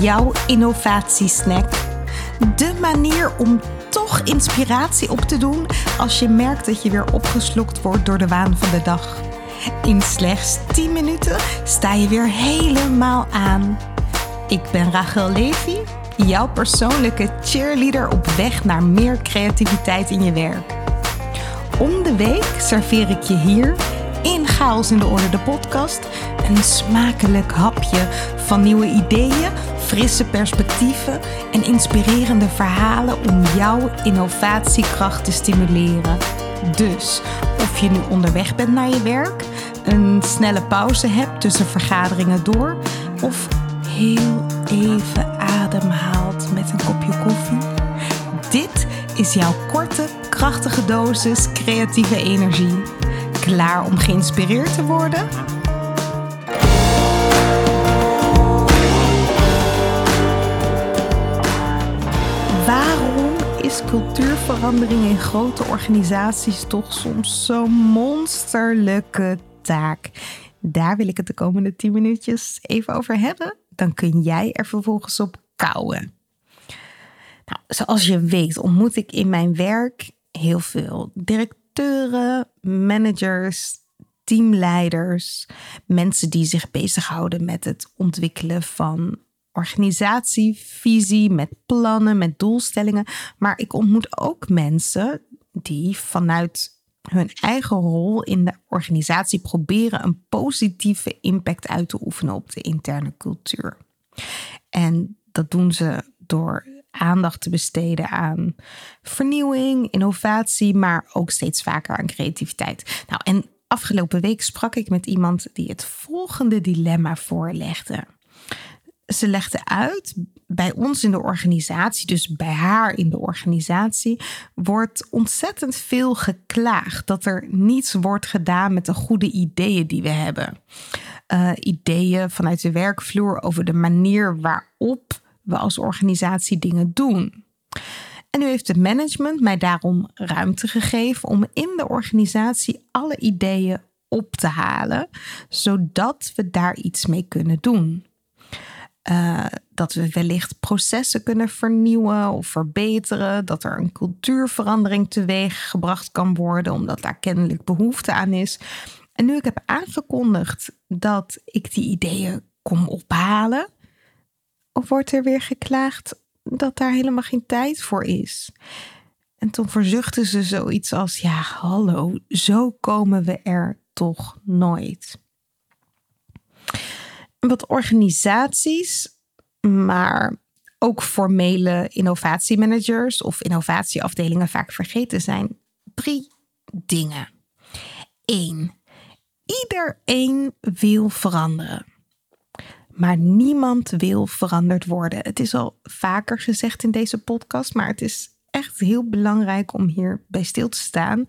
jouw innovatiesnack. De manier om toch inspiratie op te doen als je merkt dat je weer opgeslokt wordt door de waan van de dag. In slechts 10 minuten sta je weer helemaal aan. Ik ben Rachel Levy, jouw persoonlijke cheerleader op weg naar meer creativiteit in je werk. Om de week serveer ik je hier in Chaos in de Orde, de podcast, een smakelijk hapje van nieuwe ideeën, frisse perspectieven en inspirerende verhalen om jouw innovatiekracht te stimuleren. Dus of je nu onderweg bent naar je werk, een snelle pauze hebt tussen vergaderingen door of heel even ademhaalt met een kopje koffie. Dit is jouw korte, krachtige dosis creatieve energie. Klaar om geïnspireerd te worden? Waarom is cultuurverandering in grote organisaties toch soms zo'n monsterlijke taak? Daar wil ik het de komende 10 minuutjes even over hebben. Dan kun jij er vervolgens op kouwen. Nou, zoals je weet ontmoet ik in mijn werk heel veel directeuren, managers, teamleiders, mensen die zich bezighouden met het ontwikkelen van organisatievisie, met plannen, met doelstellingen. Maar ik ontmoet ook mensen die vanuit hun eigen rol in de organisatie proberen een positieve impact uit te oefenen op de interne cultuur. En dat doen ze door aandacht te besteden aan vernieuwing, innovatie, maar ook steeds vaker aan creativiteit. Nou, en afgelopen week sprak ik met iemand die het volgende dilemma voorlegde. Ze legde uit, bij ons in de organisatie, dus bij haar in de organisatie, wordt ontzettend veel geklaagd dat er niets wordt gedaan met de goede ideeën die we hebben. Uh, ideeën vanuit de werkvloer over de manier waarop we als organisatie dingen doen. En nu heeft het management mij daarom ruimte gegeven om in de organisatie alle ideeën op te halen, zodat we daar iets mee kunnen doen. Uh, dat we wellicht processen kunnen vernieuwen of verbeteren. Dat er een cultuurverandering teweeg gebracht kan worden, omdat daar kennelijk behoefte aan is. En nu ik heb aangekondigd dat ik die ideeën kom ophalen, wordt er weer geklaagd dat daar helemaal geen tijd voor is? En toen verzuchtten ze zoiets als: ja, hallo, zo komen we er toch nooit. Wat organisaties, maar ook formele innovatiemanagers of innovatieafdelingen vaak vergeten zijn drie dingen. Eén, iedereen wil veranderen maar niemand wil veranderd worden. Het is al vaker gezegd in deze podcast, maar het is echt heel belangrijk om hier bij stil te staan.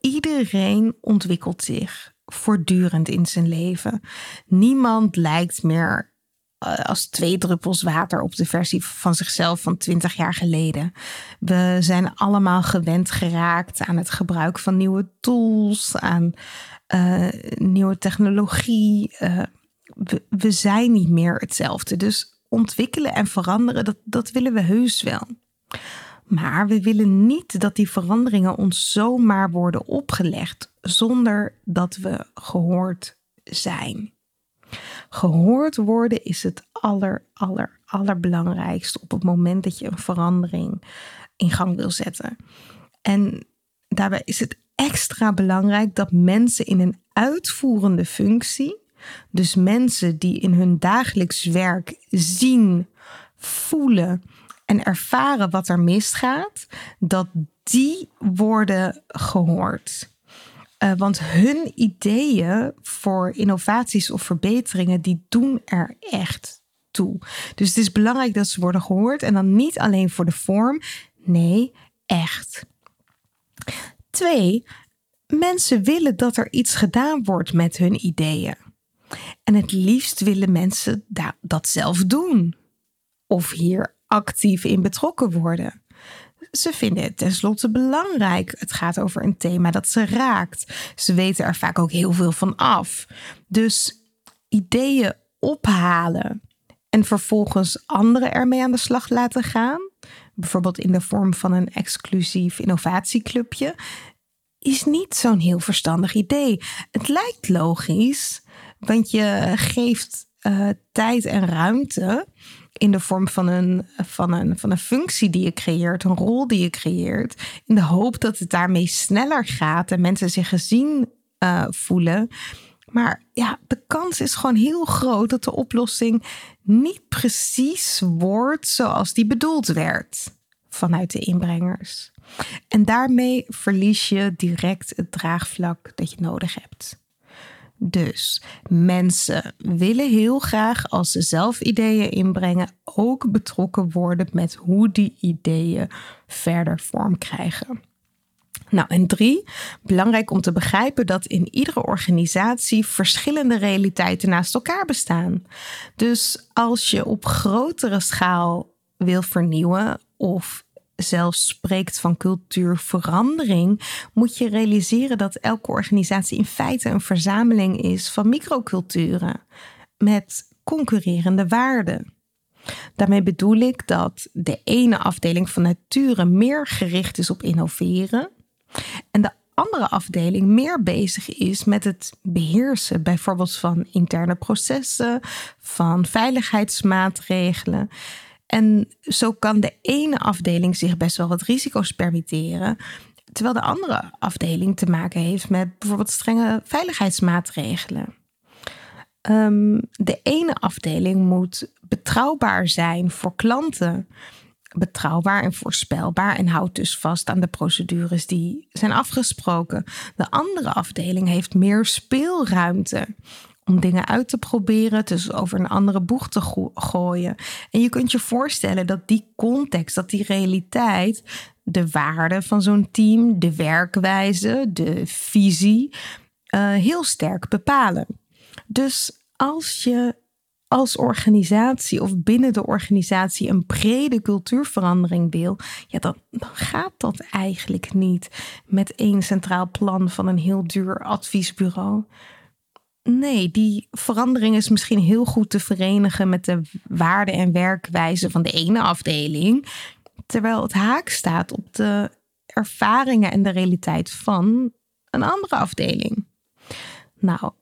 Iedereen ontwikkelt zich voortdurend in zijn leven. Niemand lijkt meer eh, als twee druppels water op de versie van zichzelf van 20 jaar geleden. We zijn allemaal gewend geraakt aan het gebruik van nieuwe tools, aan uh, nieuwe technologie. Uh, we, zijn niet meer hetzelfde. Dus ontwikkelen en veranderen, dat, dat willen we heus wel. Maar we willen niet dat die veranderingen ons zomaar worden opgelegd zonder dat we gehoord zijn. Gehoord worden is het aller, aller, allerbelangrijkste op het moment dat je een verandering in gang wil zetten. En daarbij is het extra belangrijk dat mensen in een uitvoerende functie dus mensen die in hun dagelijks werk zien, voelen en ervaren wat er misgaat, dat die worden gehoord. Uh, want hun ideeën voor innovaties of verbeteringen, die doen er echt toe. Dus het is belangrijk dat ze worden gehoord en dan niet alleen voor de vorm, nee, echt. Twee, mensen willen dat er iets gedaan wordt met hun ideeën. En het liefst willen mensen dat zelf doen. Of hier actief in betrokken worden. Ze vinden het tenslotte belangrijk. Het gaat over een thema dat ze raakt. Ze weten er vaak ook heel veel van af. Dus ideeën ophalen en vervolgens anderen ermee aan de slag laten gaan, bijvoorbeeld in de vorm van een exclusief innovatieclubje, is niet zo'n heel verstandig idee. Het lijkt logisch, want je geeft uh, tijd en ruimte in de vorm van een, van, een, van een functie die je creëert, een rol die je creëert, in de hoop dat het daarmee sneller gaat en mensen zich gezien uh, voelen. Maar ja, de kans is gewoon heel groot dat de oplossing niet precies wordt zoals die bedoeld werd vanuit de inbrengers. En daarmee verlies je direct het draagvlak dat je nodig hebt. Dus mensen willen heel graag, als ze zelf ideeën inbrengen, ook betrokken worden met hoe die ideeën verder vorm krijgen. Nou, en drie, belangrijk om te begrijpen dat in iedere organisatie verschillende realiteiten naast elkaar bestaan. Dus als je op grotere schaal wil vernieuwen of zelfs spreekt van cultuurverandering, moet je realiseren dat elke organisatie in feite een verzameling is van microculturen met concurrerende waarden. Daarmee bedoel ik dat de ene afdeling van nature meer gericht is op innoveren en de andere afdeling meer bezig is met het beheersen, bijvoorbeeld van interne processen, van veiligheidsmaatregelen. En zo kan de ene afdeling zich best wel wat risico's permitteren, terwijl de andere afdeling te maken heeft met bijvoorbeeld strenge veiligheidsmaatregelen. Um, de ene afdeling moet betrouwbaar zijn voor klanten, betrouwbaar en voorspelbaar en houdt dus vast aan de procedures die zijn afgesproken. De andere afdeling heeft meer speelruimte om dingen uit te proberen, dus over een andere boeg te gooien. En je kunt je voorstellen dat die context, dat die realiteit, de waarde van zo'n team, de werkwijze, de visie, uh, heel sterk bepalen. Dus als je als organisatie of binnen de organisatie een brede cultuurverandering wil, ja, dan gaat dat eigenlijk niet met één centraal plan van een heel duur adviesbureau. Nee, die verandering is misschien heel goed te verenigen met de waarden en werkwijze van de ene afdeling, terwijl het haak staat op de ervaringen en de realiteit van een andere afdeling. Nou,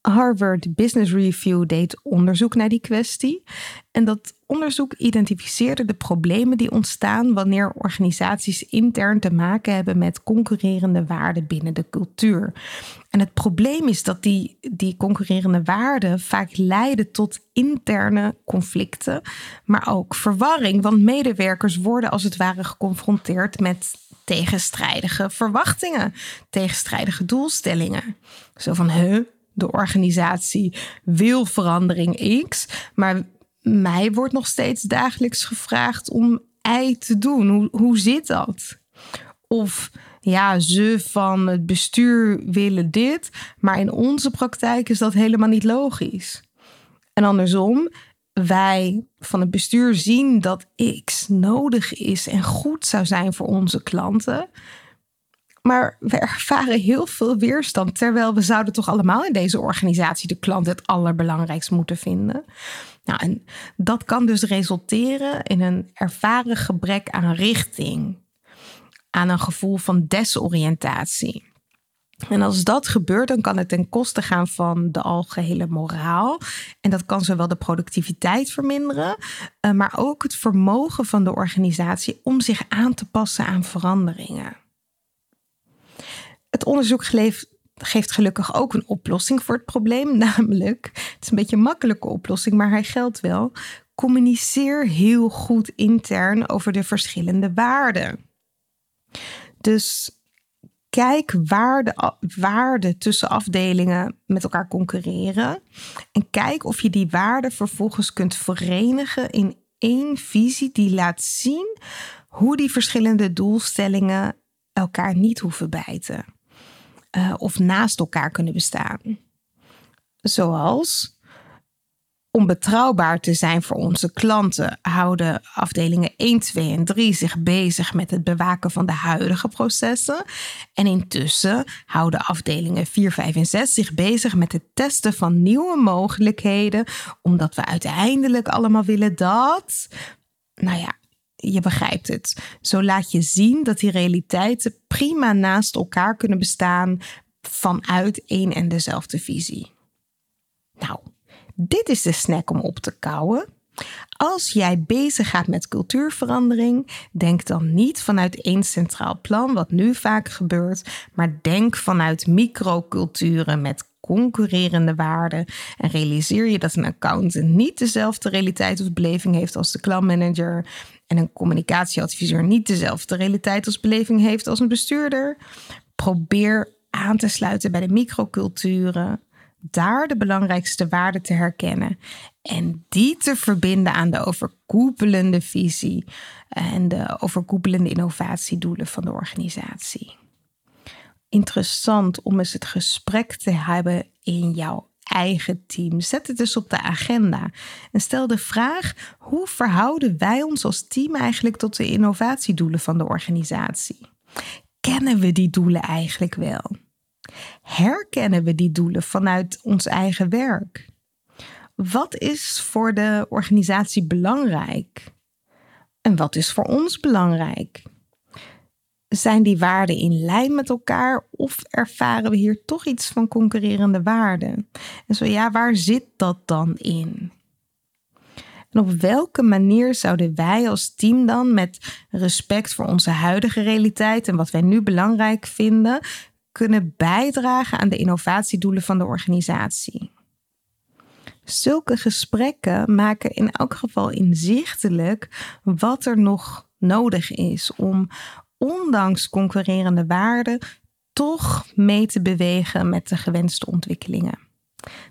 Harvard Business Review deed onderzoek naar die kwestie. En dat onderzoek identificeerde de problemen die ontstaan wanneer organisaties intern te maken hebben met concurrerende waarden binnen de cultuur. En het probleem is dat die, die concurrerende waarden vaak leiden tot interne conflicten, maar ook verwarring, want medewerkers worden als het ware geconfronteerd met tegenstrijdige verwachtingen, tegenstrijdige doelstellingen. Zo van, huh, de organisatie wil verandering X, maar mij wordt nog steeds dagelijks gevraagd om Y te doen. Hoe, hoe zit dat? Of ja, ze van het bestuur willen dit, maar in onze praktijk is dat helemaal niet logisch. En andersom, wij van het bestuur zien dat X nodig is en goed zou zijn voor onze klanten, maar we ervaren heel veel weerstand. Terwijl we zouden toch allemaal in deze organisatie de klant het allerbelangrijkst moeten vinden. Nou, en dat kan dus resulteren in een ervaren gebrek aan richting. Aan een gevoel van desoriëntatie. En als dat gebeurt, dan kan het ten koste gaan van de algehele moraal. En dat kan zowel de productiviteit verminderen, eh, maar ook het vermogen van de organisatie om zich aan te passen aan veranderingen. Het onderzoek geeft gelukkig ook een oplossing voor het probleem. Namelijk, het is een beetje een makkelijke oplossing, maar hij geldt wel. Communiceer heel goed intern over de verschillende waarden. Dus kijk waar de waarden tussen afdelingen met elkaar concurreren. En kijk of je die waarden vervolgens kunt verenigen in één visie die laat zien hoe die verschillende doelstellingen elkaar niet hoeven bijten. Eh, of naast elkaar kunnen bestaan. Zoals Om betrouwbaar te zijn voor onze klanten houden afdelingen 1, 2 en 3 zich bezig met het bewaken van de huidige processen. En intussen houden afdelingen 4, 5 en 6 zich bezig met het testen van nieuwe mogelijkheden, omdat we uiteindelijk allemaal willen dat. Nou ja, je begrijpt het. Zo laat je zien dat die realiteiten prima naast elkaar kunnen bestaan vanuit één en dezelfde visie. Nou, dit is de snack om op te kouwen. Als jij bezig gaat met cultuurverandering, denk dan niet vanuit één centraal plan, wat nu vaak gebeurt, maar denk vanuit microculturen met concurrerende waarden en realiseer je dat een accountant niet dezelfde realiteit of beleving heeft als de klantmanager en een communicatieadviseur niet dezelfde realiteit als beleving heeft als een bestuurder. Probeer aan te sluiten bij de microculturen daar de belangrijkste waarden te herkennen en die te verbinden aan de overkoepelende visie en de overkoepelende innovatiedoelen van de organisatie. Interessant om eens het gesprek te hebben in jouw eigen team. Zet het dus op de agenda en stel de vraag: hoe verhouden wij ons als team eigenlijk tot de innovatiedoelen van de organisatie? Kennen we die doelen eigenlijk wel? Herkennen we die doelen vanuit ons eigen werk? Wat is voor de organisatie belangrijk? En wat is voor ons belangrijk? Zijn die waarden in lijn met elkaar of ervaren we hier toch iets van concurrerende waarden? En zo ja, waar zit dat dan in? En op welke manier zouden wij als team dan met respect voor onze huidige realiteit en wat wij nu belangrijk vinden, kunnen bijdragen aan de innovatiedoelen van de organisatie. Zulke gesprekken maken in elk geval inzichtelijk wat er nog nodig is om, ondanks concurrerende waarden, toch mee te bewegen met de gewenste ontwikkelingen.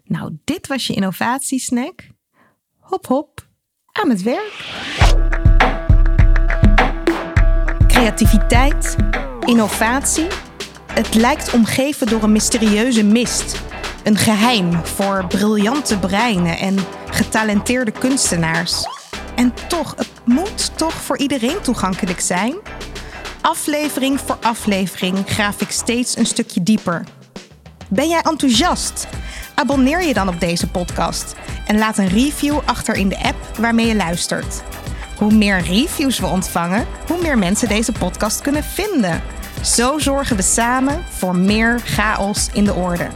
Nou, dit was je innovatiesnack. Hop hop, aan het werk. Creativiteit, innovatie het lijkt omgeven door een mysterieuze mist. Een geheim voor briljante breinen en getalenteerde kunstenaars. En toch, het moet toch voor iedereen toegankelijk zijn? Aflevering voor aflevering graaf ik steeds een stukje dieper. Ben jij enthousiast? Abonneer je dan op deze podcast en laat een review achter in de app waarmee je luistert. Hoe meer reviews we ontvangen, hoe meer mensen deze podcast kunnen vinden. Zo zorgen we samen voor meer chaos in de orde.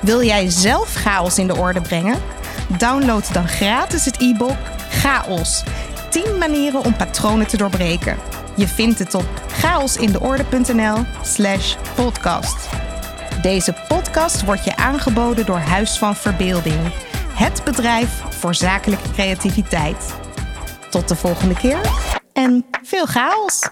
Wil jij zelf chaos in de orde brengen? Download dan gratis het e-book Chaos. 10 manieren om patronen te doorbreken. Je vindt het op chaosindeorde.nl/slash podcast. Deze podcast wordt je aangeboden door Huis van Verbeelding, het bedrijf voor zakelijke creativiteit. Tot de volgende keer en veel chaos!